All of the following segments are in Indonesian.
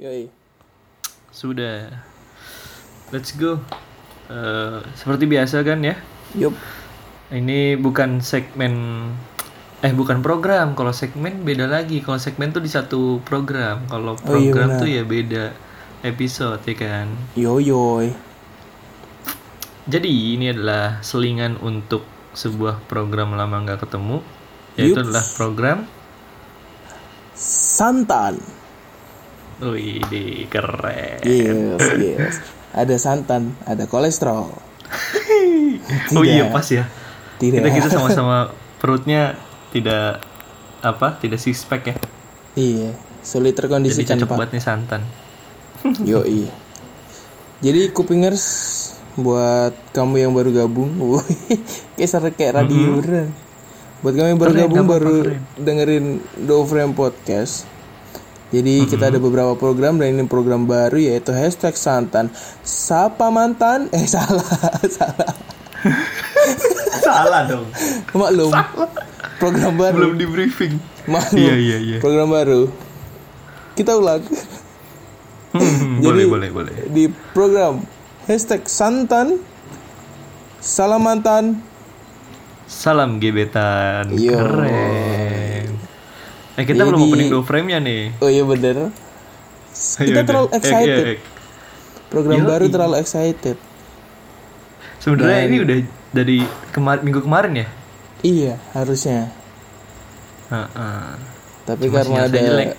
Yoi. Sudah. Let's go. Eh, seperti biasa kan ya. Yup. Ini bukan segmen eh bukan program. Kalau segmen beda lagi. Kalau segmen tuh di satu program. Kalau Oh, iya program tuh ya beda episode ya kan. Yo yoy. Jadi ini adalah selingan untuk sebuah program lama nggak ketemu. Yaitu Yups. adalah program Santan. Wih, di keren. Yes, yes. Ada santan, ada kolesterol. Oh iya Tidak. pas ya. Tidak. Kita kita sama-sama perutnya tidak apa? Tidak six pack ya. Iya, sulit Jadi terkondisikan cocok buat nih santan. Yo iya. Jadi kupingers buat kamu yang baru gabung, kayak kayak radio beneran. Buat kamu yang baru Keren, gabung baru keren. dengerin Do Frame Podcast. Jadi kita ada beberapa program dan ini program baru yaitu hashtag santan. Sapa mantan? Eh salah, salah. Salah dong. Maklum. Program baru. Belum di briefing. Maklum. Iya iya iya. Program baru. Kita ulang. Hmm, boleh boleh boleh. di program hashtag santan salam mantan Salam gebetan. Yo. Keren. Eh kita belum Jadi- opening do frame-nya nih. oh iya bener Ayo kita deh. terlalu Eh, excited iya, eh. program Yoi. baru terlalu excited Sebenarnya ini udah dari kemar minggu kemarin ya. iya harusnya Heeh. tapi Cuma karena ada jelek.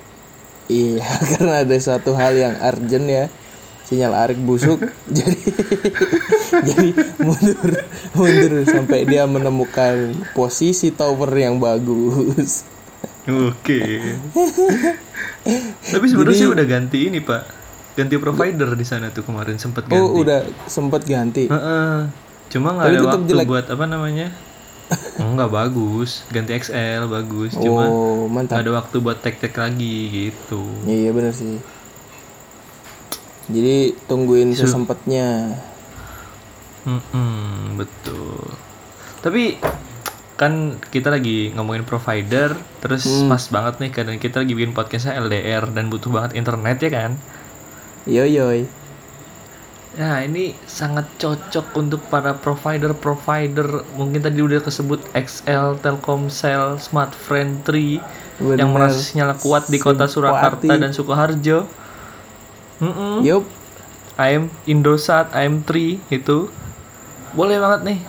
iya karena ada satu hal yang urgent ya sinyal Arik busuk jadi jadi mundur mundur sampai dia menemukan posisi tower yang bagus Oke. Tapi sebenarnya sih udah ganti ini pak, ganti provider di sana tuh kemarin sempat ganti. oh udah sempat ganti Heeh. Cuma nggak ada waktu jelek. buat apa namanya? Enggak bagus, ganti XL bagus. Cuma oh mantap ada waktu buat tek-tek lagi gitu. Iya bener sih. Jadi tungguin sesempatnya. Mm-mm, betul. Tapi kan kita lagi ngomongin provider, terus Hmm. pas banget nih karena kita lagi bikin podcastnya LDR dan butuh banget internet ya kan? Yo yoy. Ya ini sangat cocok untuk para provider-provider mungkin tadi udah kesebut XL, Telkomsel, Smartfriend 3 yang merasa sinyal kuat di kota Surakarta dan Sukoharjo. Mm-mm. Yup. AM Indosat, AM3 itu boleh banget nih.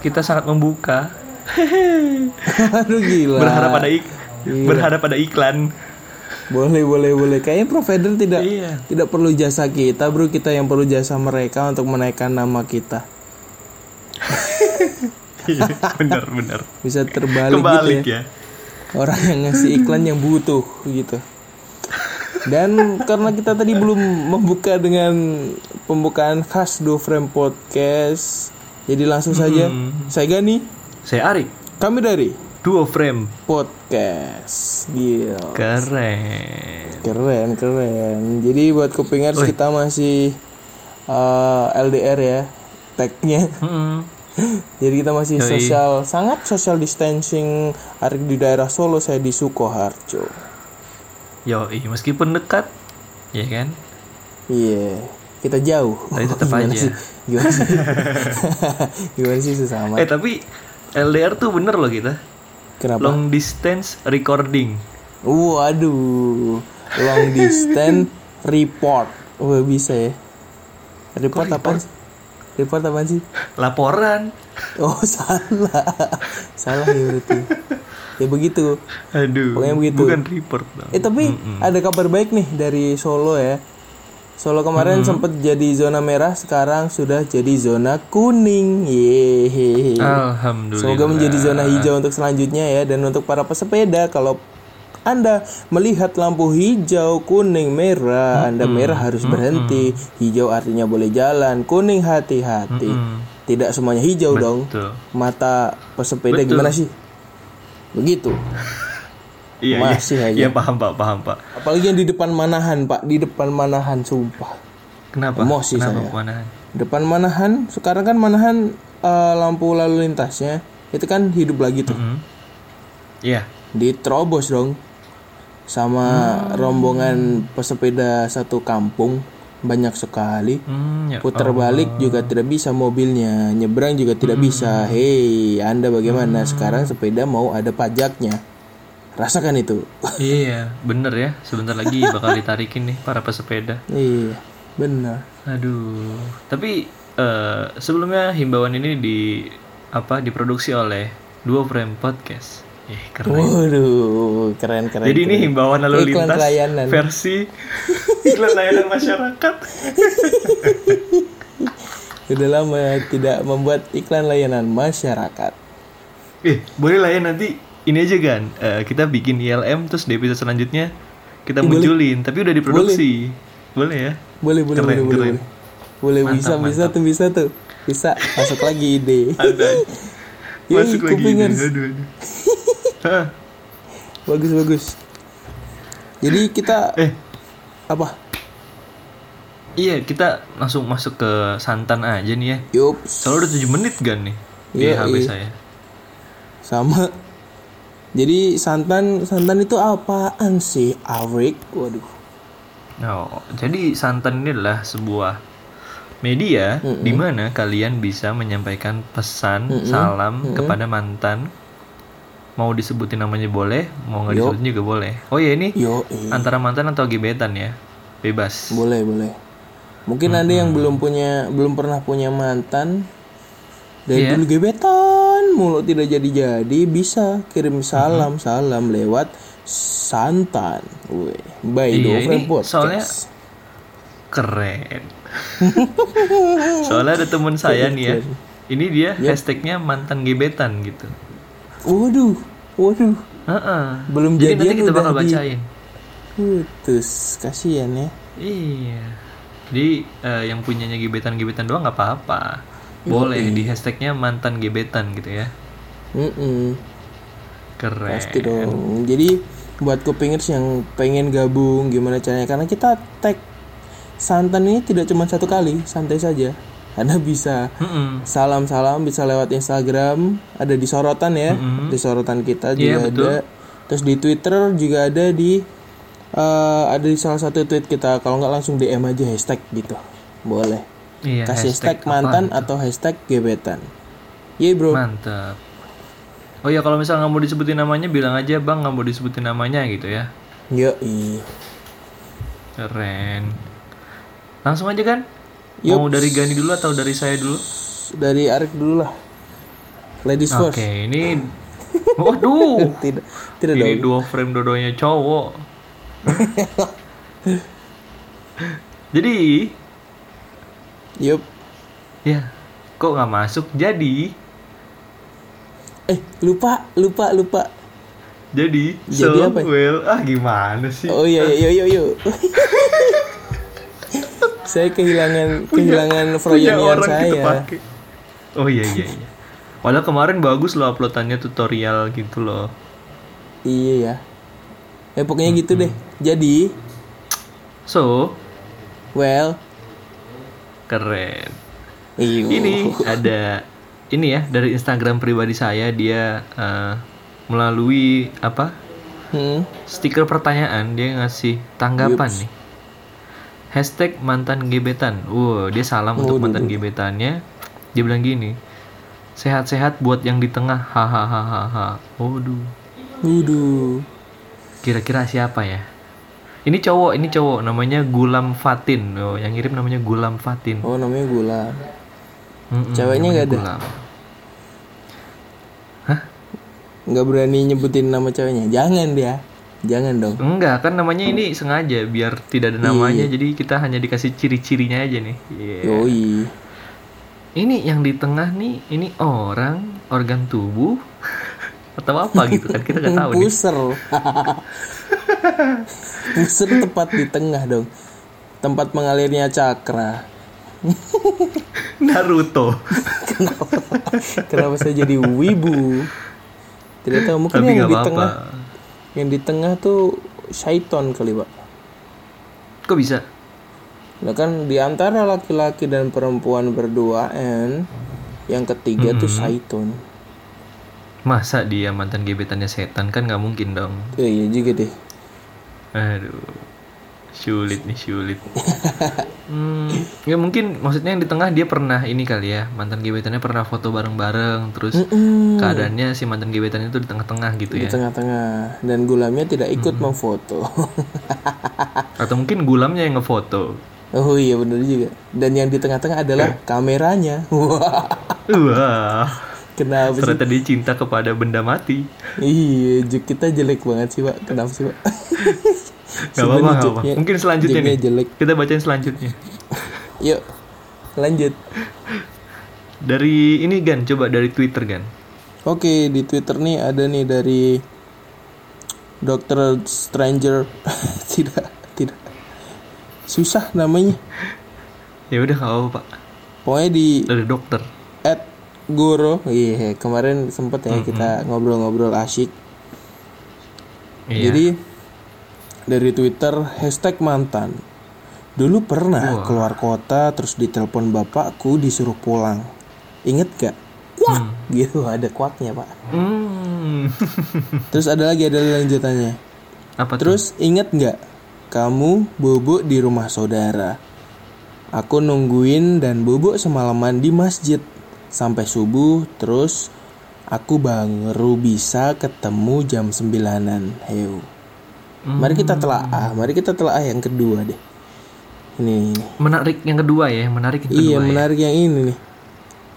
Kita sangat membuka. Aduh gila. berharap pada ik Iya. berharap pada iklan. Boleh boleh boleh. Kayaknya provider tidak Iya. tidak perlu jasa kita, bro. Kita yang perlu jasa mereka untuk menaikkan nama kita. Iya, benar benar. Bisa terbalik Kebalik gitu ya. ya. Orang yang ngasih iklan yang butuh gitu. Dan karena kita tadi belum membuka dengan pembukaan khas Do Frame Podcast, jadi langsung saja saya Gani, Saya Arik, kami dari Duo Frame. Podcast. Gila. Keren. Keren, keren. Jadi buat kupingers kita masih uh, LDR ya tagnya. Mm-mm. Jadi kita masih Yoi. social, sangat social distancing. Arik di daerah Solo, saya di Sukoharjo. Yo, meskipun dekat, ya kan? Iya, kita jauh. Tapi tetap Gimana aja. sih? Gimana sih? Gimana sih sesama? Eh tapi LDR tuh bener loh kita. Kenapa? Long distance recording. Waduh, long distance report. Wah bisa ya. Report apa? Report apa sih? Laporan. Oh salah, salah ya berarti. Ya begitu. Aduh. Pokoknya begitu. Bukan report dong. Eh tapi ada kabar baik nih dari Solo ya. Solo kemarin sempat jadi zona merah, sekarang sudah jadi zona kuning. Yeay. Alhamdulillah. Semoga menjadi zona hijau untuk selanjutnya ya dan untuk para pesepeda kalau anda melihat lampu hijau, kuning, merah, Anda merah harus berhenti, hijau artinya boleh jalan, kuning hati-hati. Tidak semuanya hijau dong. Betul. Mata pesepeda gimana sih? Begitu. Iya, Masih iya. aja. Iya, paham, Pak, paham, Pak. Apalagi yang di depan Manahan, Pak. Di depan Manahan, sumpah. Kenapa? Emosi Kenapa saya. kemanahan? Depan Manahan, sekarang kan Manahan eh, lampu lalu lintasnya itu kan hidup lagi tuh. Mhm. Iya. Diterobos dong. sama rombongan pesepeda satu kampung banyak sekali. Hmm, ya. Putar balik juga tidak bisa mobilnya, nyebrang juga tidak bisa. Hei, Anda bagaimana? Sekarang sepeda mau ada pajaknya. Rasakan itu. Iya, bener ya. Sebentar lagi bakal ditarikin nih para pesepeda. iya, benar. Aduh. Tapi eh, sebelumnya himbauan ini di apa diproduksi oleh Duo Frame Podcast. Eh, keren. Waduh, keren keren. Jadi ini himbauan lalu Iklan lintas layanan. versi iklan layanan masyarakat. Udah lama tidak membuat iklan layanan masyarakat. Eh, boleh lah ya nanti ini aja kan. eh, kita bikin ILM terus di episode selanjutnya kita munculin, tapi udah diproduksi. Boleh, ya? Boleh, boleh, Keren, boleh, boleh, keren. boleh. Boleh, bisa, bisa tuh, bisa tuh. Bisa, masuk lagi ide. Ada. Masuk lagi. kupingers. ini. Aduh, aduh. Bagus, bagus. Jadi kita eh, apa? iya kita langsung masuk ke santan aja nih ya. Yup, Soalnya udah 7 menit kan nih di Iya, HP iya. saya. sama. Jadi santan santan itu apaan sih, Awik? Waduh. Oh, jadi santan ini adalah sebuah media di mana kalian bisa menyampaikan pesan, salam kepada mantan. Mau disebutin namanya boleh, mau nggak disebutin juga boleh. Oh ya ini Yo, antara mantan atau gebetan ya, bebas. boleh, boleh. Mungkin ada yang belum punya belum pernah punya mantan dari Iya. dulu gebetan mulu tidak jadi-jadi bisa kirim salam salam lewat santan. Wih, by Iya, ini Podcast. soalnya Keren. Soalnya ada temen saya nih ya. Ini dia hashtagnya mantan gebetan gitu. Waduh, waduh. Heeh. Belum Jadi nanti kita bakal bacain. Putus, kasihan ya. Iya. Jadi eh, yang punyanya gebetan-gebetan doang nggak apa-apa. Boleh di hashtagnya mantan gebetan gitu ya. Mm-mm, Keren. pasti dong. Jadi buat kupingers yang pengen gabung gimana caranya? Karena kita tag santan ini tidak cuma satu kali, santai saja. Anda bisa Mm-mm. salam-salam bisa lewat Instagram, ada di sorotan ya, di sorotan kita juga Iya, betul. ada. Terus di Twitter juga ada di eh, ada di salah satu tweet kita. Kalau nggak langsung DM aja hashtag gitu, boleh. Iya, Kasih hashtag, apa? mantan atau hashtag gebetan. Iya bro. Mantap. Oh ya kalau misalnya nggak mau disebutin namanya bilang aja bang nggak mau disebutin namanya gitu ya. Yo Keren. Langsung aja kan? Yup. Mau dari Gani dulu atau dari saya dulu? dari Arik dulu lah. Ladies Oke, first. ini Waduh. Tidak, tidak ini dong. dua frame dodonya cowok. Jadi, Yup. ya, kok nggak masuk? Jadi, Eh, lupa, lupa, lupa. jadi, Jadi so apa? well, ah gimana sih? Oh iya, iya, yo, yo. saya kehilangan kehilangan Punya orang kita saya. pakai. Oh iya iya iya. Padahal kemarin bagus loh uploadannya tutorial gitu loh. Iya ya. Ya pokoknya gitu deh. Jadi, So, well, keren. iyo. Ini ada ini ya dari Instagram pribadi saya dia eh, melalui apa Hmm, stiker pertanyaan dia ngasih tanggapan nih. Hashtag mantan gebetan. Wow, dia salam untuk mantan gebetannya. Dia bilang gini. Sehat-sehat buat yang di tengah. Hahaha. Waduh. Waduh. Kira-kira siapa ya? Ini cowok, ini cowok namanya Gulam Fatin. Oh, yang ngirim namanya Gulam Fatin. Oh, namanya gula. Mm-mm, Ceweknya nggak ada? Gulam. Nggak berani nyebutin nama ceweknya. Jangan dia. Jangan dong. Enggak, kan namanya ini sengaja biar tidak ada namanya. Jadi kita hanya dikasih ciri-cirinya aja nih. Iya. Yoi. Ini yang di tengah nih, ini orang, organ tubuh atau apa gitu kan kita nggak tahu nih. Puser. Puser tepat di tengah dong. Tempat mengalirnya cakra. Naruto. Kenapa saya jadi wibu? Tidak tahu mungkin Tapi yang di apa-apa. tengah yang di tengah tuh syaiton kali pak. Kok bisa? Nah kan di antara laki-laki dan perempuan berduaan yang ketiga tuh syaiton. Masa dia mantan gebetannya setan kan nggak mungkin dong. Eh, iya juga deh. Aduh. Sulit nih, sulit. hmm, ya mungkin maksudnya yang di tengah dia pernah ini kali ya, mantan gebetannya pernah foto bareng-bareng, terus Mm-mm. keadaannya si mantan gebetan itu di tengah-tengah gitu di ya. tengah-tengah dan gulamnya tidak ikut memfoto Atau mungkin gulamnya yang ngefoto. oh iya bener juga dan yang di tengah-tengah adalah kameranya wah Wah, kenapa sih dia cinta kepada benda mati. iya kita jelek banget sih pak kenapa sih pak Gak apa-apa, gak apa. joknya- Mungkin selanjutnya nih. jelek Kita bacain selanjutnya. yuk lanjut Dari ini Gan, coba dari Twitter Gan. Oke di Twitter nih ada nih dari Dokter Stranger tidak tidak susah namanya Ya udah gak apa-apa, Pak. pokoknya di Dari dokter. at Goro iya kemarin sempet ya kita ngobrol-ngobrol asyik Iya. jadi dari Twitter hashtag mantan dulu pernah keluar kota terus ditelepon bapakku disuruh pulang inget gak Wah, gitu ada kuaknya pak Hmm. terus ada lagi ada lanjutannya Apa tuh? Terus inget nggak kamu bubuk di rumah saudara? Aku nungguin dan bubuk semalaman di masjid sampai subuh terus aku baru bisa ketemu jam sembilanan. Heu. Mari kita telaah, mari kita telaah yang kedua deh. Ini. Menarik yang kedua ya, menarik yang Iya kedua ya. menarik yang ini nih.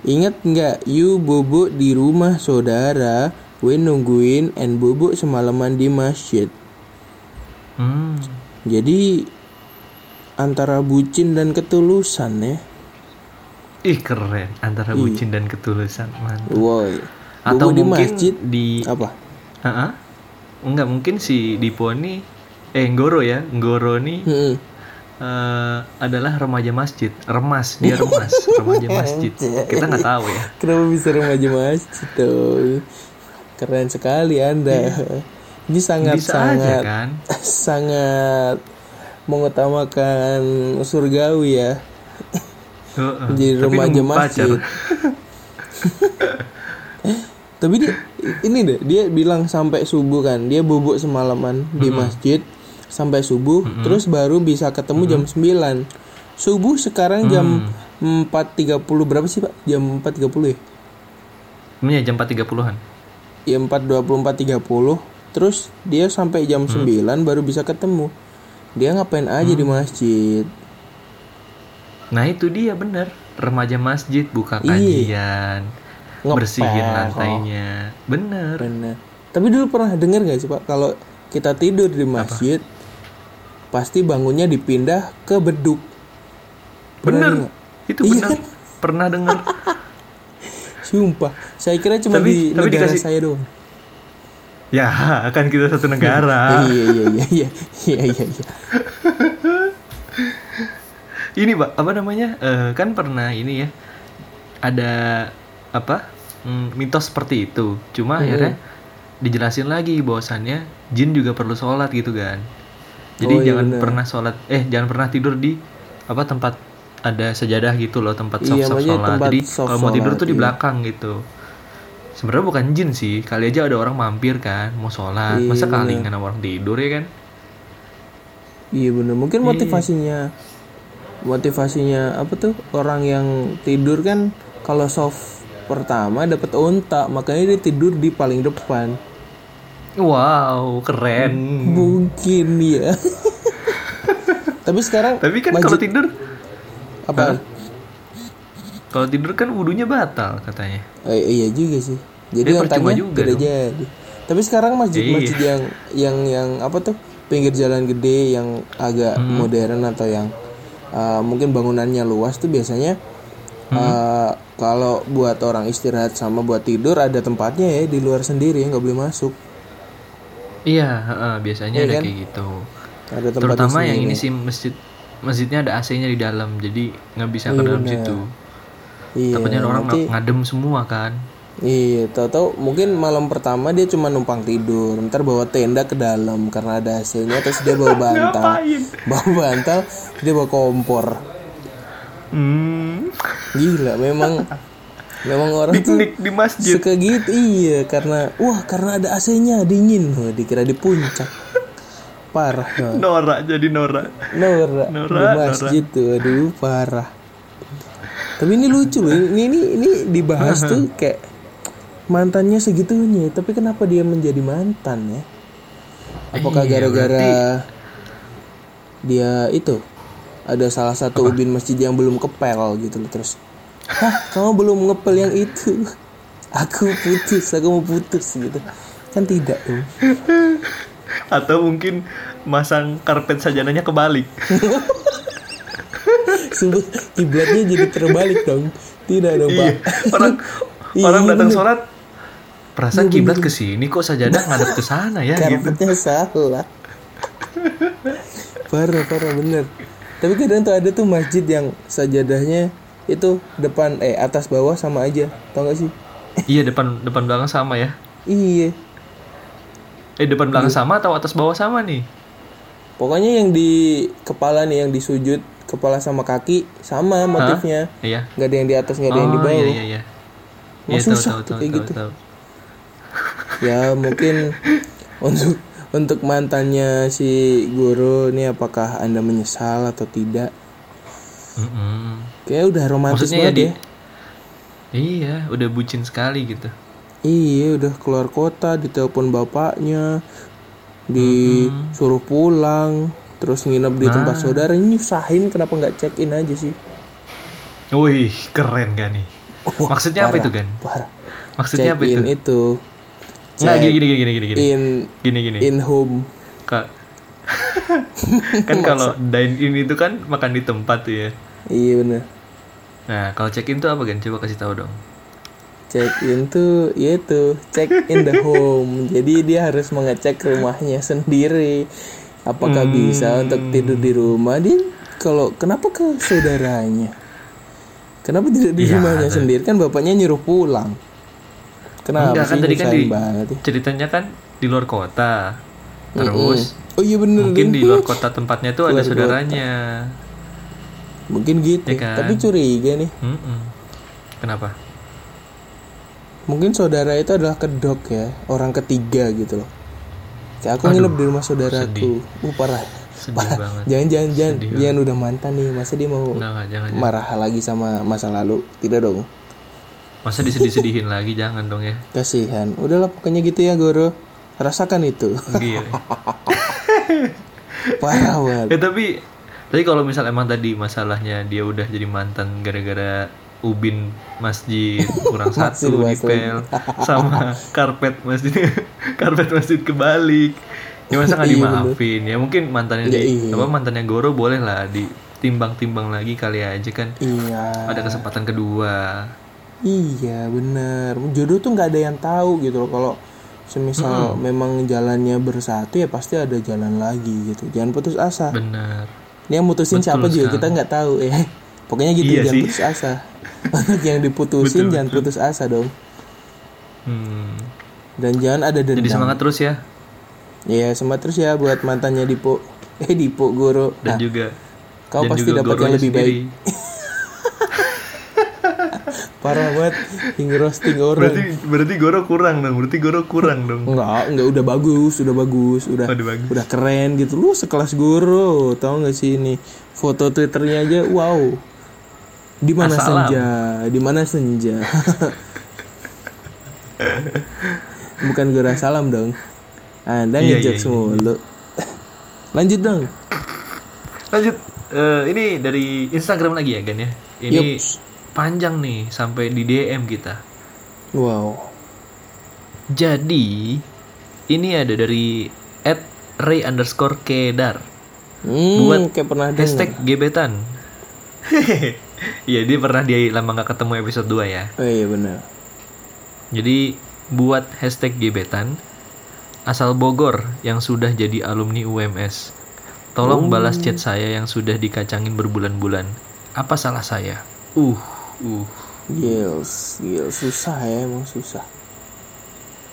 Ingat nggak, you bubuk di rumah saudara, gue nungguin and bubuk semalaman di masjid. Hmm. Jadi antara bucin dan ketulusan ya. Ih keren, antara bucin dan ketulusan mantap. Woi. Atau Bobo di masjid di apa? Ah, Enggak mungkin si Dipo nih eh Ngoro ya, Ngoro nih Hmm. eh, adalah remaja masjid, remas dia remas, remaja masjid. Kita nggak tahu ya. Kenapa bisa remaja masjid tuh? Keren sekali Anda. Ini sangat Bisa aja sangat kan? sangat mengutamakan surgawi ya. Heeh. Jadi Tapi remaja masjid. Tapi dia ini deh, dia bilang sampai subuh kan, dia bubuk semalaman di masjid sampai subuh, terus baru bisa ketemu jam 9. Subuh sekarang jam 4.30 berapa sih, Pak? Jam 4.30 ya? Iya jam 4.30-an. Ya 4.24.30. Terus dia sampai jam 9 baru bisa ketemu. Dia ngapain aja di masjid? Nah itu dia bener remaja masjid buka Iya. kajian, Ngepel, bersihin oh. lantainya, bener. Benar. Tapi dulu pernah dengar gak sih Pak kalau kita tidur di masjid pasti bangunnya dipindah ke beduk. Bener, itu Iya bener. kan? Pernah dengar. Sumpah, saya kira cuma Tapi- di tapi negara dikasih- saya doang. ya kan kita satu negara. iya iya iya iya iya iya. iya. ini pak apa namanya Eh, kan pernah ini ya ada apa mm, mitos seperti itu. Cuma akhirnya dijelasin lagi bahwasannya jin juga perlu sholat gitu kan. Jadi Oh, iya jangan bener. pernah sholat eh jangan pernah tidur di apa tempat ada sejadah gitu loh tempat soft Iya, soft maksudnya sholat. jadi kalau mau tidur sholat, tuh di iya. belakang gitu. Sebenarnya bukan jin sih kali aja ada orang mampir kan mau sholat. Iya, masa kalingan orang tidur ya kan? Iya bener. Mungkin motivasinya motivasinya apa tuh? Orang yang tidur kan kalau soft pertama dapat unta makanya dia tidur di paling depan. wow keren Mungkin ya. Tapi sekarang tapi kan kalau tidur apa? Kalau tidur kan wudhunya batal katanya. Eh, iya juga sih. Jadi percuma otaknya juga tidak dong. jadi. Tapi sekarang masjid-masjid yang yang yang apa tuh pinggir jalan gede yang agak Hmm. modern atau yang uh, mungkin bangunannya luas tuh biasanya Hmm. uh, kalau buat orang istirahat sama buat tidur ada tempatnya ya di luar sendiri nggak boleh masuk. Iya, heeh, biasanya Iya ada kan? kayak gitu. Ada tempatnya Terutama yang ini sih masjid masjidnya ada AC-nya di dalam, jadi nggak bisa ke dalam situ. Iya. Ada orang nanti, ng- ngadem semua kan. iya, tahu-tahu mungkin malam pertama dia cuma numpang tidur, ntar bawa tenda ke dalam karena ada AC-nya terus dia bawa bantal. bawa bantal, dia bawa kompor. Hmm, Gila, memang memang orang tuh piknik di masjid. suka gitu. Iya, karena wah karena ada AC-nya dingin. Wah, dikira di puncak. parah no. Nora jadi Nora. Nora, Nora, di masjid tuh aduh parah tapi ini lucu loh ini ini ini dibahas tuh kayak mantannya segitunya tapi kenapa dia menjadi mantan ya apakah Iya, gara-gara dia itu ada salah satu ubin masjid yang belum kepel gitu loh terus Hah, kamu belum ngepel yang itu aku putus aku mau putus gitu kan tidak dong Atau mungkin masang karpet sajananya kebalik. Sumpah, kiblatnya jadi terbalik dong tidak dong iya. pak Orang Iya, orang datang bener. sholat perasaan kiblat ke sini kok sajadah ngadep ke sana ya gitu. karpetnya salah parah parah bener tapi kadang tuh ada tuh masjid yang sajadahnya itu depan eh atas bawah sama aja tau gak sih Iya depan depan belakang sama ya. iya Eh depan belakang Iya. sama atau atas bawah sama nih? pokoknya yang di kepala nih yang di sujud kepala sama kaki sama motifnya Iya. nggak ada yang di atas nggak ada yang di Oh, bawah Iya iya iya. Wah, Iya susah tahu tahu kayak tahu, gitu. tahu. ya mungkin untuk untuk mantannya si guru ini apakah anda menyesal atau tidak Mm-mm. kayak udah romantis Maksudnya ya banget di ya Iya, udah bucin sekali gitu. Iya udah keluar kota ditelepon bapaknya disuruh pulang terus nginep di tempat saudara ini nyusahin kenapa nggak check in aja sih Wih, keren gak nih? Wah, Maksudnya apa parah, itu kan? Maksudnya check apa itu? in itu Check gini gini gini gini gini. in Gini gini. in home Kak. kan kalau dine in itu kan makan di tempat tuh ya. iya bener Nah, kalau check in tuh apa kan? Coba kasih tahu dong. check in tuh ya itu check in the home jadi dia harus mengecek rumahnya sendiri apakah Hmm. bisa untuk tidur di rumah dia kalau kenapa ke saudaranya kenapa tidak di Iya, rumahnya sendiri kan bapaknya nyuruh pulang kenapa Enggak kan tadi kan di banget ya? ceritanya kan di luar kota. Terus oh iya bener mungkin di luar kota tempatnya tuh ada Luar kota. saudaranya. mungkin gitu Ya kan? tapi curiga nih Mm-mm. Kenapa? mungkin saudara itu adalah kedok ya orang ketiga gitu loh kayak aku nginep di rumah saudaraku uh parah Sedih Parah. banget. jangan jangan jangan jangan udah mantan nih masa dia mau enggak, jangan. jangan. marah lagi sama masa lalu tidak dong Masa disedih-sedihin lagi jangan dong ya. kasihan. Udahlah pokoknya gitu ya Goro. Rasakan itu. Gila. parah banget. Eh tapi tapi kalau misal emang tadi masalahnya dia udah jadi mantan gara-gara ubin masjid kurang satu dipel sama karpet masjid karpet masjid kebalik. Ya masa nggak Iya, dimaafin? Ya mungkin mantannya Ya, di iya. apa mantannya Goro boleh lah ditimbang-timbang lagi kali aja kan. Iya. Ada kesempatan kedua iya bener jodoh tuh nggak ada yang tahu gitu loh kalau semisal memang jalannya bersatu ya pasti ada jalan lagi gitu jangan putus asa bener Ini yang mutusin Betul siapa juga sekali. kita nggak tahu ya. Pokoknya gitu Iya jangan sih. putus asa. Yang diputusin jangan putus asa dong. hmm. Dan jangan ada dendam. jadi semangat terus ya Ya semangat terus ya buat mantannya Dipo. Eh Dipo Goro. dan Nah, juga kau dan pasti juga dapat yang lebih sendiri. baik. Parah banget hingga roasting orang. berarti berarti Goro kurang dong berarti Goro kurang dong Enggak, enggak udah bagus, udah bagus, udah Oh, udah bagus. udah keren gitu. Lu sekelas Goro, tahu nggak sih ini foto Twitternya aja, wow. Di mana senja? Di mana senja? Bukan Goro salam dong. Anda Iya, ngejok iya, iya. mulu. Lanjut dong. lanjut eh, ini dari Instagram lagi ya Gan ya ini Yups. Panjang nih sampai di DM kita Wow. jadi ini ada dari at Ray underscore Kedar Hmm, Buat kayak pernah dengar. hashtag gebetan Iya dia pernah dia lama nggak ketemu episode 2 ya Oh iya benar. Jadi buat hashtag gebetan asal Bogor yang sudah jadi alumni UMS. Tolong balas chat saya yang sudah dikacangin berbulan-bulan. Apa salah saya? Uh, uh. Gils, gils susah ya emang susah.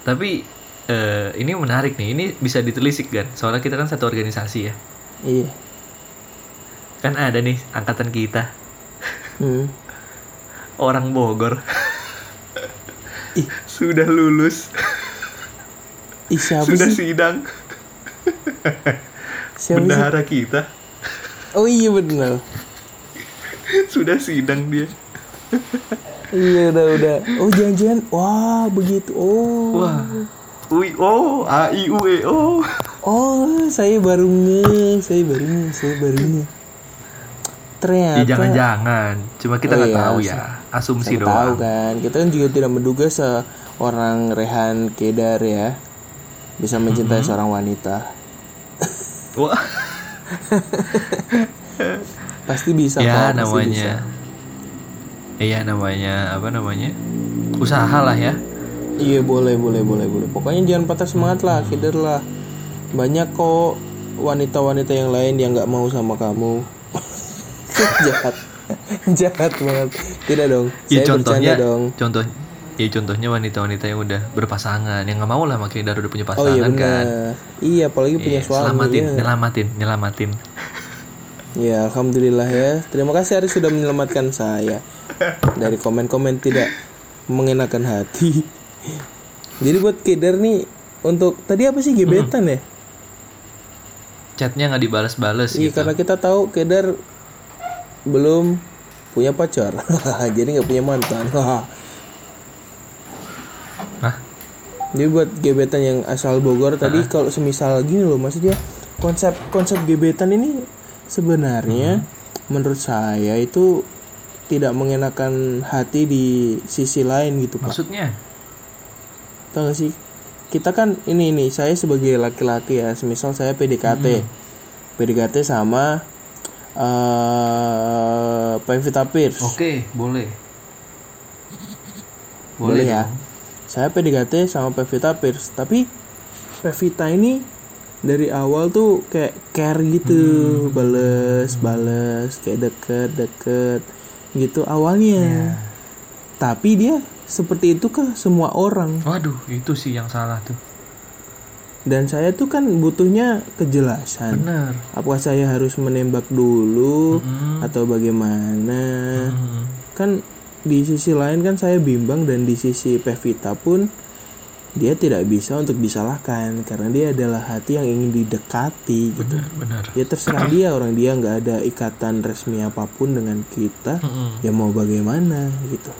Tapi eh, ini menarik nih. Ini bisa ditelisik kan? Soalnya kita kan satu organisasi ya. Iya. Kan ada nih angkatan kita Hmm. orang Bogor. Ih. sudah lulus, Ih, siapa sudah sih? sidang. Siapa sih? bendahara kita Oh iya benar. sudah sidang dia Iya udah udah. Oh jangan-jangan wah begitu. Oh. wah ui oh a i u e o Oh, saya baru nge, saya baru nge, saya baru nge. Ternyata ya jangan-jangan cuma kita Oh nggak iya, tahu ya asumsi Siapa tahu doang kan. Kita kan juga tidak menduga seorang Rehan Kedar ya bisa mencintai Mm-hmm. seorang wanita. wah Pasti bisa ya kok, pasti bisa. Iya namanya apa namanya usaha lah ya Iya boleh boleh boleh boleh. Pokoknya jangan patah semangat lah, Kedar lah. Banyak kok wanita-wanita yang lain yang nggak mau sama kamu. Jahat. Jahat banget. Tidak dong. ya Saya contohnya dong. contoh ya contohnya wanita-wanita yang udah berpasangan yang nggak mau lah makanya udah punya Oh pasangan iya kan. Iya, apalagi punya Iya, suami. selamatin ya. nyelamatin nyelamatin Ya, alhamdulillah ya. Terima kasih Ari sudah menyelamatkan saya dari komen-komen tidak mengenakan hati. Jadi buat Kedar nih untuk tadi apa sih gebetan ya? chatnya nggak dibalas-balas Iya, gitu karena kita tahu Kedar belum punya pacar. Jadi nggak punya mantan. Hah? Jadi buat gebetan yang asal Bogor tadi kalau semisal gini loh maksudnya konsep konsep gebetan ini sebenarnya menurut saya itu tidak mengenakan hati di sisi lain gitu Pak. maksudnya Tahu gak sih? Kita kan ini ini saya sebagai laki-laki ya, semisal saya PDKT. PDKT sama eh Pevita Pierce. oke boleh Boleh ya. dong. Saya PDKT sama Pevita Pierce, tapi Pevita ini dari awal tuh kayak care gitu, bales, bales, kayak deket, deket gitu awalnya. Tapi dia seperti itu ke semua orang. waduh itu sih yang salah tuh Dan saya tuh kan butuhnya kejelasan. bener Apakah saya harus menembak dulu Mm-mm. atau bagaimana? Mm-mm. Kan di sisi lain kan saya bimbang dan di sisi Pevita pun dia tidak bisa untuk disalahkan karena dia adalah hati yang ingin didekati gitu. bener bener Ya terserah dia orang dia nggak ada ikatan resmi apa pun dengan kita. Ya mau bagaimana gitu.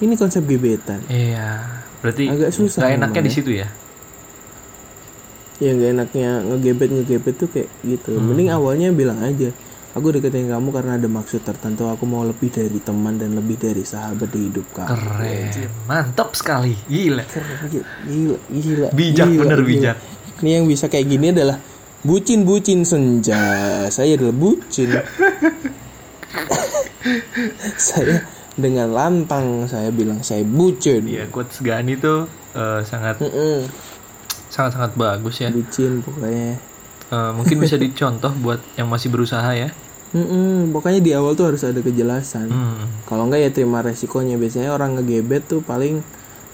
Ini konsep gebetan. iya berarti Agak susah nggak enaknya di ya. situ ya Ya nggak enaknya ngegebet ngegebet tuh kayak gitu. Mending awalnya bilang aja. Aku deketin kamu karena ada maksud tertentu. Aku mau lebih dari teman dan lebih dari sahabat di hidup kamu. keren mantap sekali gila Keren, gila, gila, Bijak, gila, bener gila. bijak. Ini yang bisa kayak gini adalah bucin-bucin senja. Saya adalah bucin. saya dengan lantang saya bilang saya bucin. Iya, quotes Gani tuh eh, sangat Mm-mm, sangat sangat bagus ya. bucin pokoknya. Eh, mungkin bisa dicontoh buat yang masih berusaha ya. Mm-mm, pokoknya di awal tuh harus ada kejelasan. Hmm. Kalau enggak ya terima resikonya. Biasanya orang ngegebet tuh paling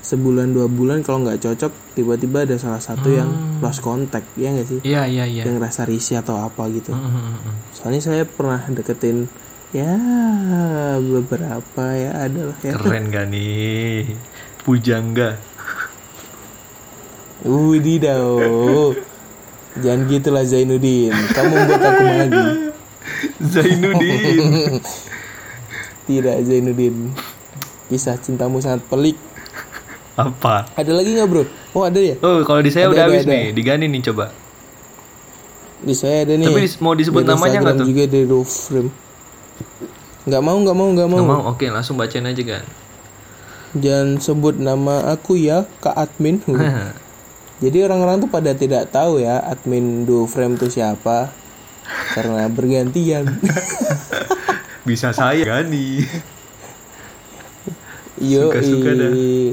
sebulan dua bulan kalau nggak cocok tiba-tiba ada salah satu yang lost contact ya nggak sih? Iya iya iya. Yang rasa risih atau apa gitu. Hmm, hmm, hmm, hmm. Soalnya saya pernah deketin ya beberapa ya ada lah ya. Keren Gani. Pujangga. Wididau. Jangan gitulah Zainuddin. Kamu membuat aku malu. Zainuddin. Tidak Zainuddin. Kisah cintamu sangat pelik. Apa? Ada lagi nggak bro? Oh ada ya. Oh, kalau di saya Ada, udah ada, habis ada. nih. Di Gani nih coba. Di saya ada nih. Tapi mau disebut Di namanya nggak tuh? juga dari Rufrem. Nggak mau, nggak mau, nggak mau. Nggak mau? Oke, langsung bacain aja kan. Jangan sebut nama aku ya, Kak Admin. Jadi orang-orang tuh pada tidak tahu ya admin do frame tuh siapa karena bergantian. Bisa saya Gani. Yo,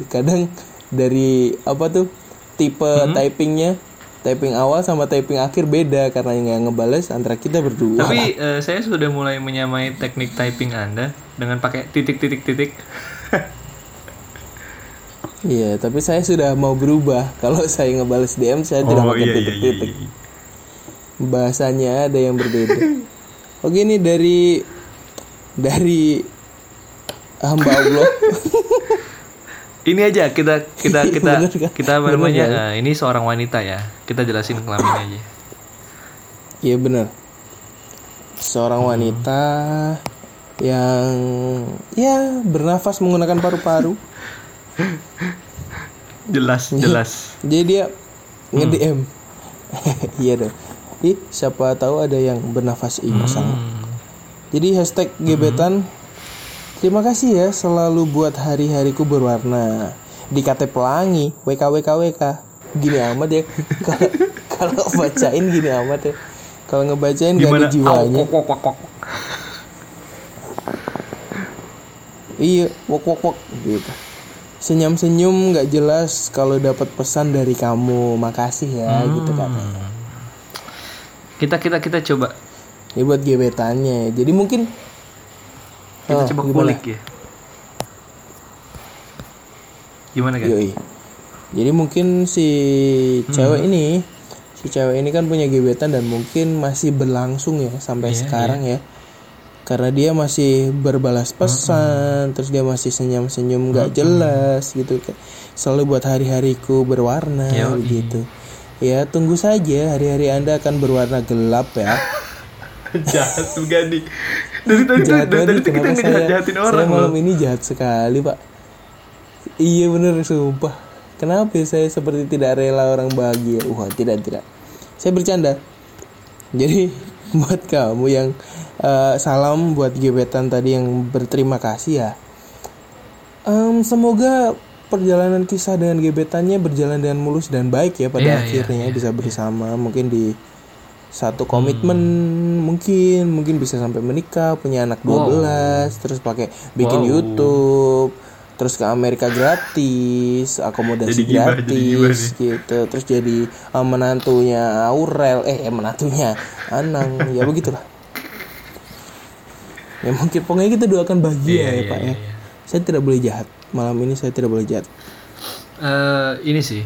kadang dari apa tuh tipe Hmm? typingnya, typing awal sama typing akhir beda karena nggak ngebales antara kita berdua. Tapi eh, saya sudah mulai menyamai teknik typing Anda dengan pakai titik-titik-titik. Iya, tapi saya sudah mau berubah. Kalau saya ngebales DM saya tidak Oh pakai iya iya iya. titik-titik. iya. Bahasanya ada yang berbeda. Oke ini dari dari hamba Allah. Ini aja kita kita kita Bener kan? kita apa namanya? kan? eh, ini seorang wanita ya. Kita jelasin kelamin aja. Iya benar. Seorang wanita yang ya bernafas menggunakan paru-paru. Jelas, jelas. Jadi dia nge-DM. iya dong. Ih, siapa tahu ada yang bernafas ingosang. Hmm. Jadi hashtag gebetan Terima kasih ya selalu buat hari-hariku berwarna Di KT Pelangi WKWKWK Gini amat ya Kalau bacain gini amat ya Kalau ngebacain gak ada Gimana? jiwanya Au. Iya wok wok wok gitu Senyum-senyum gak jelas kalau dapat pesan dari kamu Makasih ya gitu katanya Kita kita kita coba Ini buat gebetannya Jadi mungkin kita Oh, coba gimana? kulik ya. Gimana kan? Yoi. Jadi mungkin si cewek ini, si cewek ini kan punya gebetan dan mungkin masih berlangsung ya sampai sekarang ya. Karena dia masih berbalas pesan, terus dia masih senyum-senyum nggak jelas gitu kan. Selalu buat hari-hariku berwarna Yoi. gitu. Ya tunggu saja. Hari-hari anda akan berwarna gelap ya. jahat juga nih. Dari tadi jahat dari tadi tuh kita saya, saya orang loh. malam ini jahat sekali pak. Iya bener sumpah. Kenapa ya saya seperti tidak rela orang bahagia? Wah tidak tidak. Saya bercanda. Jadi buat kamu yang eh, salam buat gebetan tadi yang berterima kasih ya. Em, semoga perjalanan kisah dengan gebetannya berjalan dengan mulus dan baik ya pada Iya, iya, akhirnya bisa bersama mungkin di satu komitmen Hmm. mungkin mungkin bisa sampai menikah punya anak 12 terus pakai bikin Wow. YouTube terus ke Amerika gratis akomodasi Jadi gibah, jadi gratis gitu. Terus jadi eh, menantunya Aurel eh eh, menantunya Anang ya begitulah. Ya mungkin pokoknya kita doakan bahagia Iya, ya iya, Pak iya, ya. iya. saya tidak boleh jahat malam ini saya tidak boleh jahat Eh, ini sih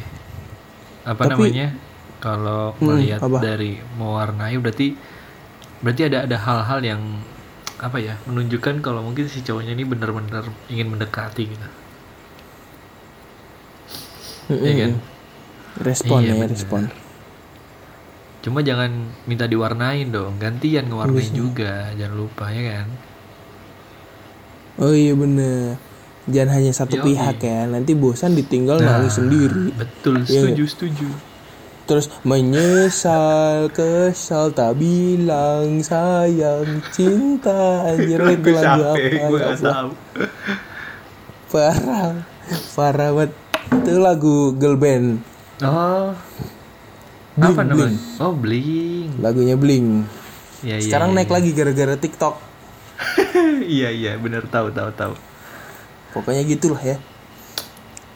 apa Tapi- namanya kalau melihat apa? dari mewarnai berarti berarti ada ada hal-hal yang apa ya menunjukkan kalau mungkin si cowoknya ini benar-benar ingin mendekati gitu. Ya kan? Respon Iya, ya bener. respon. Cuma jangan minta diwarnain dong gantian ngewarnain juga jangan lupa ya kan? Oh iya bener jangan hanya satu Yoi. pihak ya nanti bosan ditinggal Nah. nangis sendiri. betul Iya setuju setuju. Terus menyesal kesal tak bilang sayang cinta anjir itu lagu apa ya Allah. parah parah banget. Itu lagu girl band. Oh. Bling, apa namanya? Bling. oh bling. Lagunya bling. Ya, sekarang iya, naik lagi gara-gara TikTok. Iya iya benar tahu tahu tahu pokoknya gitulah ya.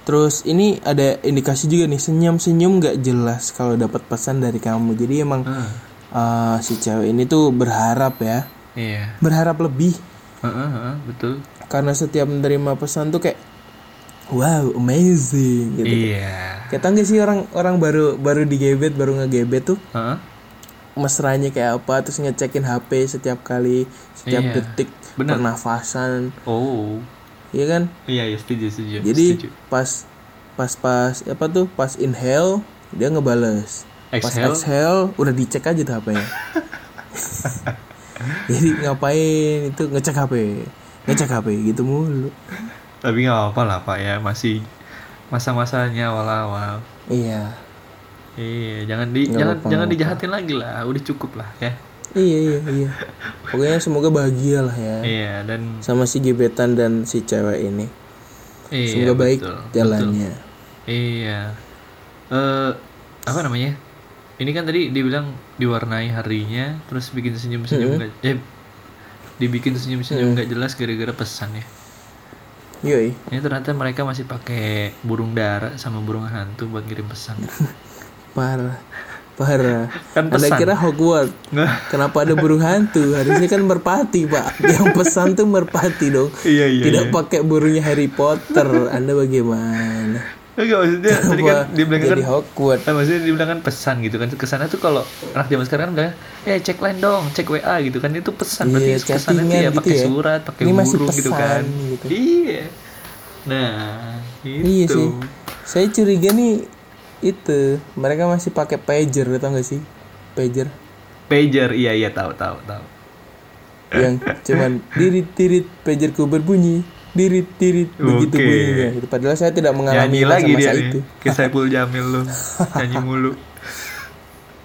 Terus ini ada indikasi juga nih senyum-senyum nggak jelas kalau dapat pesan dari kamu. Jadi emang Ah, uh, si cewek ini tuh berharap ya. Iya. Berharap lebih. Heeh, heeh, betul. Karena setiap menerima pesan tuh kayak wow amazing gitu. Iya. Kayak tau gak sih orang orang baru baru digebet baru ngegebet tuh? Heeh. mesranya kayak apa terus ngecekin HP setiap kali setiap Iya, detik benar. pernafasan. Oh iya kan? Iya iya setuju setuju. Jadi setuju. pas pas pas apa tuh? Pas inhale dia ngebales. Pas Exhale? exhale udah dicek aja tuh HP-nya jadi ngapain itu? Ngecek HP ngecek HP gitu mulu. Tapi nggak apa lah pak ya. Masih masa-masanya awal-awal. Iya. Iya jangan di jangan apa-apa, jangan dijahatin lagi lah. Udah cukup lah ya iya iya iya. Pokoknya semoga bahagia lah ya. Iya dan sama si gebetan dan si cewek ini. Iya semoga baik betul, jalannya. Betul. iya. Eh apa namanya? Ini kan tadi dibilang diwarnai harinya terus bikin senyum-senyum nggak eh dibikin senyum-senyum nggak jelas gara-gara pesan ya. Yoi. Ini ternyata mereka masih pakai burung dara sama burung hantu buat ngirim pesan. Parah parah. Kan anda pesan. kira Hogwarts. Nah. kenapa ada burung hantu? Harusnya kan merpati pak. Yang pesan tuh merpati dong. Iya iya tidak pakai burungnya Harry Potter. Anda bagaimana? Enggak maksudnya tadi kan Kenapa dibilang jadi kan Hogwarts? Kan maksudnya dibilang kan pesan gitu kan. Ke sana tuh kalau anak zaman sekarang kan bilang eh cek line dong cek WA gitu kan. Itu pesan Iya, berarti ke sana tuh chattingan ya gitu pakai ya. surat pakai Ini masih burung gitu pesan, kan gitu. iya. Nah itu iya sih. Saya curiga nih itu mereka masih pakai pager tau gak sih? Pager. Pager iya iya tahu tahu tahu yang cuman dirit dirit pagerku berbunyi dirit dirit begitu Oke. bunyinya. Gitu. padahal saya tidak mengalami nyanyi lagi dia masa-masa nih. itu. Kayak Saiful Jamil lu nyanyi mulu.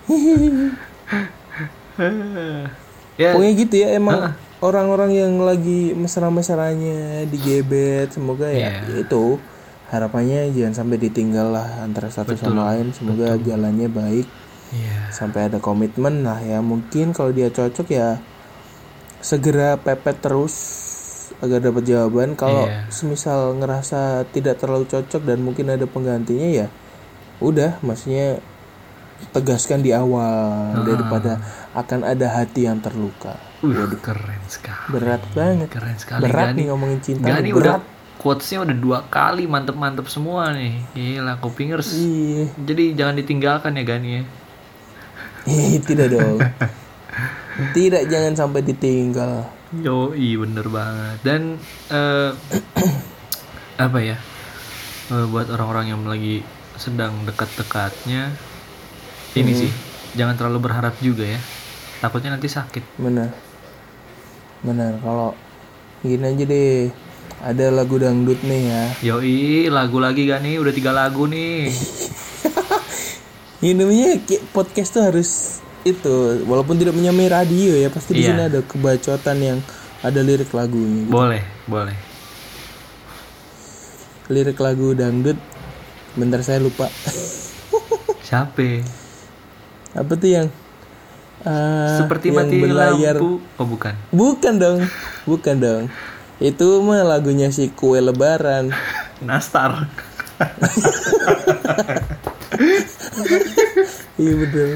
Ya. Pokoknya gitu ya emang orang-orang yang lagi mesra-mesranya digebet semoga ya Iya. itu harapannya jangan sampai ditinggal lah antara satu sama lain. Semoga jalannya baik. Iya. Sampai ada komitmen lah ya. Mungkin kalau dia cocok ya segera pepet terus agar dapat jawaban. Kalau Iya. semisal ngerasa tidak terlalu cocok dan mungkin ada penggantinya ya udah maksudnya tegaskan di awal daripada akan ada hati yang terluka. Uh, keren sekali. Berat banget. Keren sekali. Berat Gani nih ngomongin cinta Gani nih, udah berat quotesnya udah dua kali mantep-mantep semua nih. Gila kopingers iya. Jadi jangan ditinggalkan ya Gani ya. Tidak dong. Tidak jangan sampai ditinggal. Yo, iya bener banget. Dan eh, apa ya? eh, buat orang-orang yang lagi sedang dekat-dekatnya, ini sih jangan terlalu berharap juga ya. Takutnya nanti sakit. benar benar kalau gini aja deh ada lagu dangdut nih ya Yoi, lagu lagi gak nih? Udah tiga lagu nih. ini namanya podcast tuh harus itu walaupun tidak menyamai radio ya pasti di Iya. sini ada kebacotan yang ada lirik lagunya boleh, boleh. lirik lagu dangdut bentar saya lupa Siapa? apa tuh yang eh, Seperti yang mati berlayar lampu. Oh bukan. bukan dong bukan dong itu mah lagunya si kue lebaran Nastar. iya betul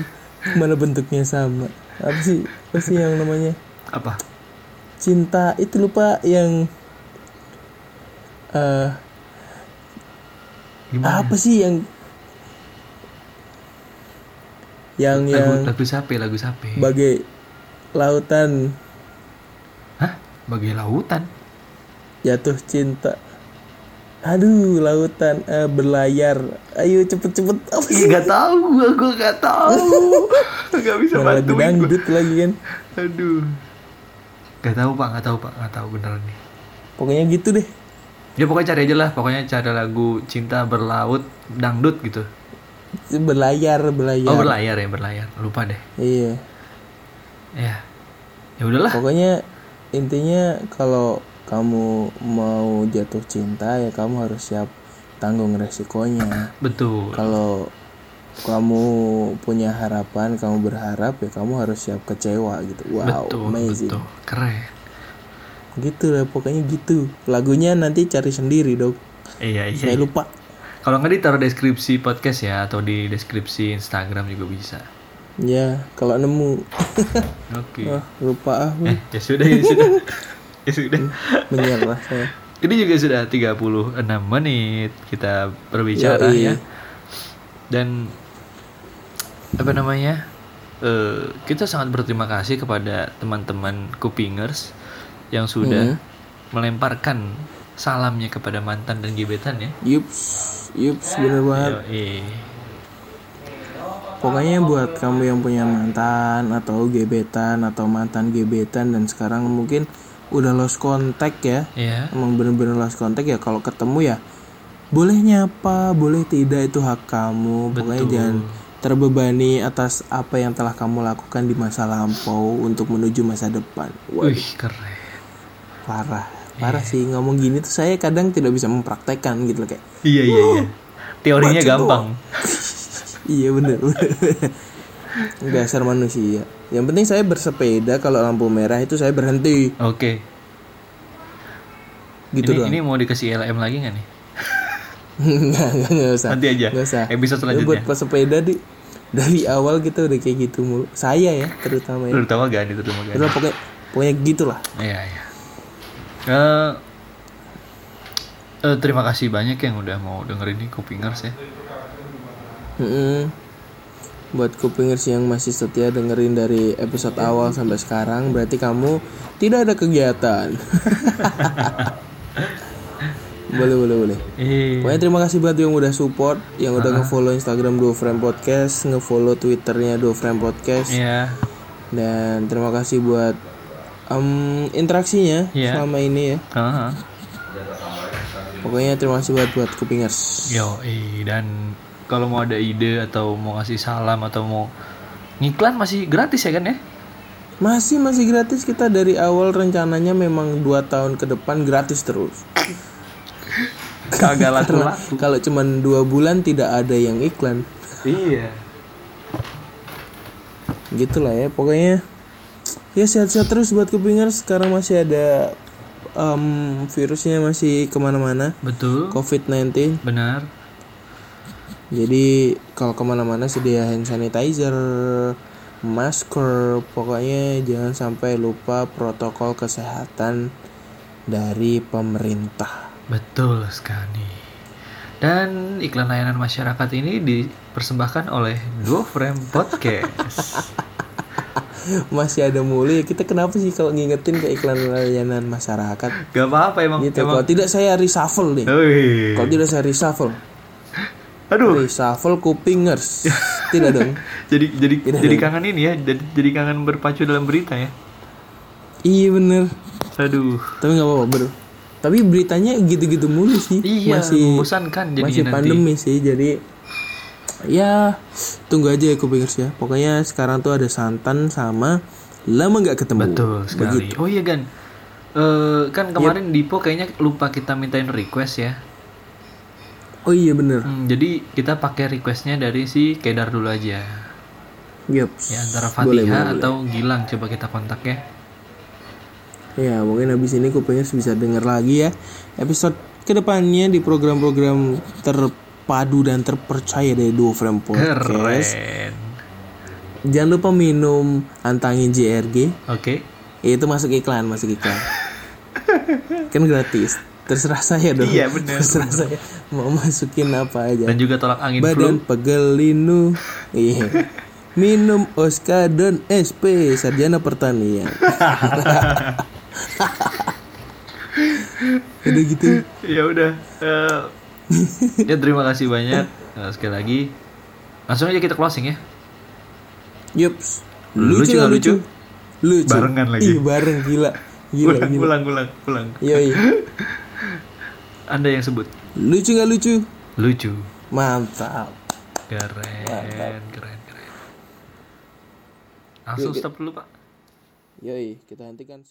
mana bentuknya sama apa sih apa sih yang namanya Apa? cinta itu lupa yang eh Gimana? apa sih yang yang Lagu, yang lagu siapa? Lagu siapa? bagai lautan Hah? Bagai lautan. Jatuh cinta aduh lautan eh, berlayar ayo cepet-cepet apa Ih, sih gak tahu gua, gua gak tahu. gak bisa Mana lagu bantuin gua. dangdut lagi kan Aduh. Gak tahu pak, gak tahu pak, gak tahu beneran nih. pokoknya gitu deh Ya pokoknya cari aja lah, pokoknya cari lagu cinta berlaut dangdut gitu. berlayar berlayar Oh berlayar ya berlayar, lupa deh. iya Ya, ya udahlah. Pokoknya intinya kalau kamu mau jatuh cinta ya kamu harus siap tanggung resikonya. Betul. Kalau kamu punya harapan, kamu berharap ya kamu harus siap kecewa gitu. Wow, betul, amazing. betul. Keren. Gitu lah pokoknya gitu. Lagunya nanti cari sendiri, Dok. Iya iya. Saya lupa. Kalau nggak ditaruh deskripsi podcast ya atau di deskripsi Instagram juga bisa. Ya, kalau nemu Oke. ah, lupa ah, Eh, ya sudah, ya sudah. ya sudah. menyerah saya. Ini juga sudah 36 menit kita berbicara Yoi. ya. Dan apa namanya? eh kita sangat berterima kasih kepada teman-teman Kupingers yang sudah Hmm. melemparkan salamnya kepada mantan dan gebetan ya. Yups, yups bener banget. Yoi. Pokoknya buat kamu yang punya mantan atau gebetan atau mantan gebetan dan sekarang mungkin udah lost contact ya. Ya. Emang bener-bener lost contact ya kalau ketemu ya boleh nyapa, boleh tidak itu hak kamu. Pokoknya Betul. jangan terbebani atas apa yang telah kamu lakukan di masa lampau untuk menuju masa depan. Wah, Wih, keren. parah. Parah sih ngomong gini tuh saya kadang tidak bisa mempraktekkan gitu loh kayak. Iya, iya, iya. Teorinya gampang. Iya bener bener. Dasar manusia. Yang penting saya bersepeda kalau lampu merah itu saya berhenti Oke. gitu ini, doang. ini mau dikasih LM lagi nggak nih? Enggak, enggak usah. Nanti aja. Enggak usah. Episode Ya, selanjutnya. buat pesepeda di dari awal kita udah kayak gitu mulu. Saya ya terutama ya. Terutama Gani, terutama Gani. Udah pokoknya pokoknya gitulah. Iya, iya. Eh, eh, terima kasih banyak yang udah mau dengerin nih Kupingers ya. Mm-mm. Buat kupingers yang masih setia dengerin dari episode awal sampai sekarang berarti kamu tidak ada kegiatan. boleh boleh boleh. Eh, Pokoknya terima kasih buat yang udah support, yang udah nge-follow Instagram Dua Frame Podcast, nge-follow Twitternya Dua Frame Podcast. iya. Dan terima kasih buat em, interaksinya Iya. selama ini ya. Aha. Pokoknya terima kasih buat buat kupingers. Yo, dan kalau mau ada ide atau mau ngasih salam atau mau ngiklan masih gratis ya kan ya? Masih masih gratis kita dari awal rencananya memang dua tahun ke depan gratis terus. Kagak laku kalau cuman dua bulan tidak ada yang iklan. Iya. Gitulah ya pokoknya. Ya sehat-sehat terus buat kupingers. Sekarang masih ada em, virusnya masih ke mana-mana. Betul. COVID-19. Benar. Jadi kalau ke mana-mana sedia hand sanitizer, masker, pokoknya jangan sampai lupa protokol kesehatan dari pemerintah. Betul sekali. Dan iklan layanan masyarakat ini dipersembahkan oleh Duo Frame Podcast. Masih ada mulu ya kita kenapa sih kalau ngingetin ke iklan layanan masyarakat? Gak apa-apa emang. Gitu. emang. Kalau tidak saya reshuffle nih. Kalau tidak saya reshuffle. Aduh. Reshuffle kupingers. tidak dong. Jadi jadi Tidak jadi dong. kangen ini ya. Jadi jadi kangen berpacu dalam berita ya. Iya bener. Aduh. Tapi nggak apa-apa bro. Tapi beritanya gitu-gitu mulu sih. Iya, masih membosankan jadinya masih nanti. pandemi sih. Jadi ya tunggu aja ya kupingers ya. Pokoknya sekarang tuh ada santan sama lama nggak ketemu. Betul sekali. Oh iya. Eh kan kemarin Dipo kayaknya lupa kita mintain request ya. Oh iya bener. Hmm, jadi kita pakai requestnya dari si Kedar dulu aja. Yups. Ya antara Boleh, Fatihah boleh, atau Gilang coba kita kontak ya. Ya mungkin habis ini kupingers bisa denger lagi ya episode ke depannya di program-program terpadu dan terpercaya dari Duo Frame Podcast. Keren. Jangan lupa minum antangin JRG. Oke. Ya, itu masuk iklan, masuk iklan. kan gratis. Terserah saya dong. Iya, bener. Terserah saya mau masukin apa aja. Dan juga tolak angin Badan flu. pegelinu. Iya. Minum Oskadon SP Sarjana Pertanian. Udah gitu. ya udah. Eh, ya terima kasih banyak Eh, sekali lagi. Langsung aja kita closing ya. Yups. Lucu nggak lucu? Lucu. Barengan lagi. Ih, bareng gila. Gila, Ulang, gila. ulang, ulang, ulang. Yoi. Anda yang sebut. Lucu nggak lucu? Lucu. Mantap. Keren, keren, keren. Langsung stop dulu, Pak. Yoi, kita hentikan.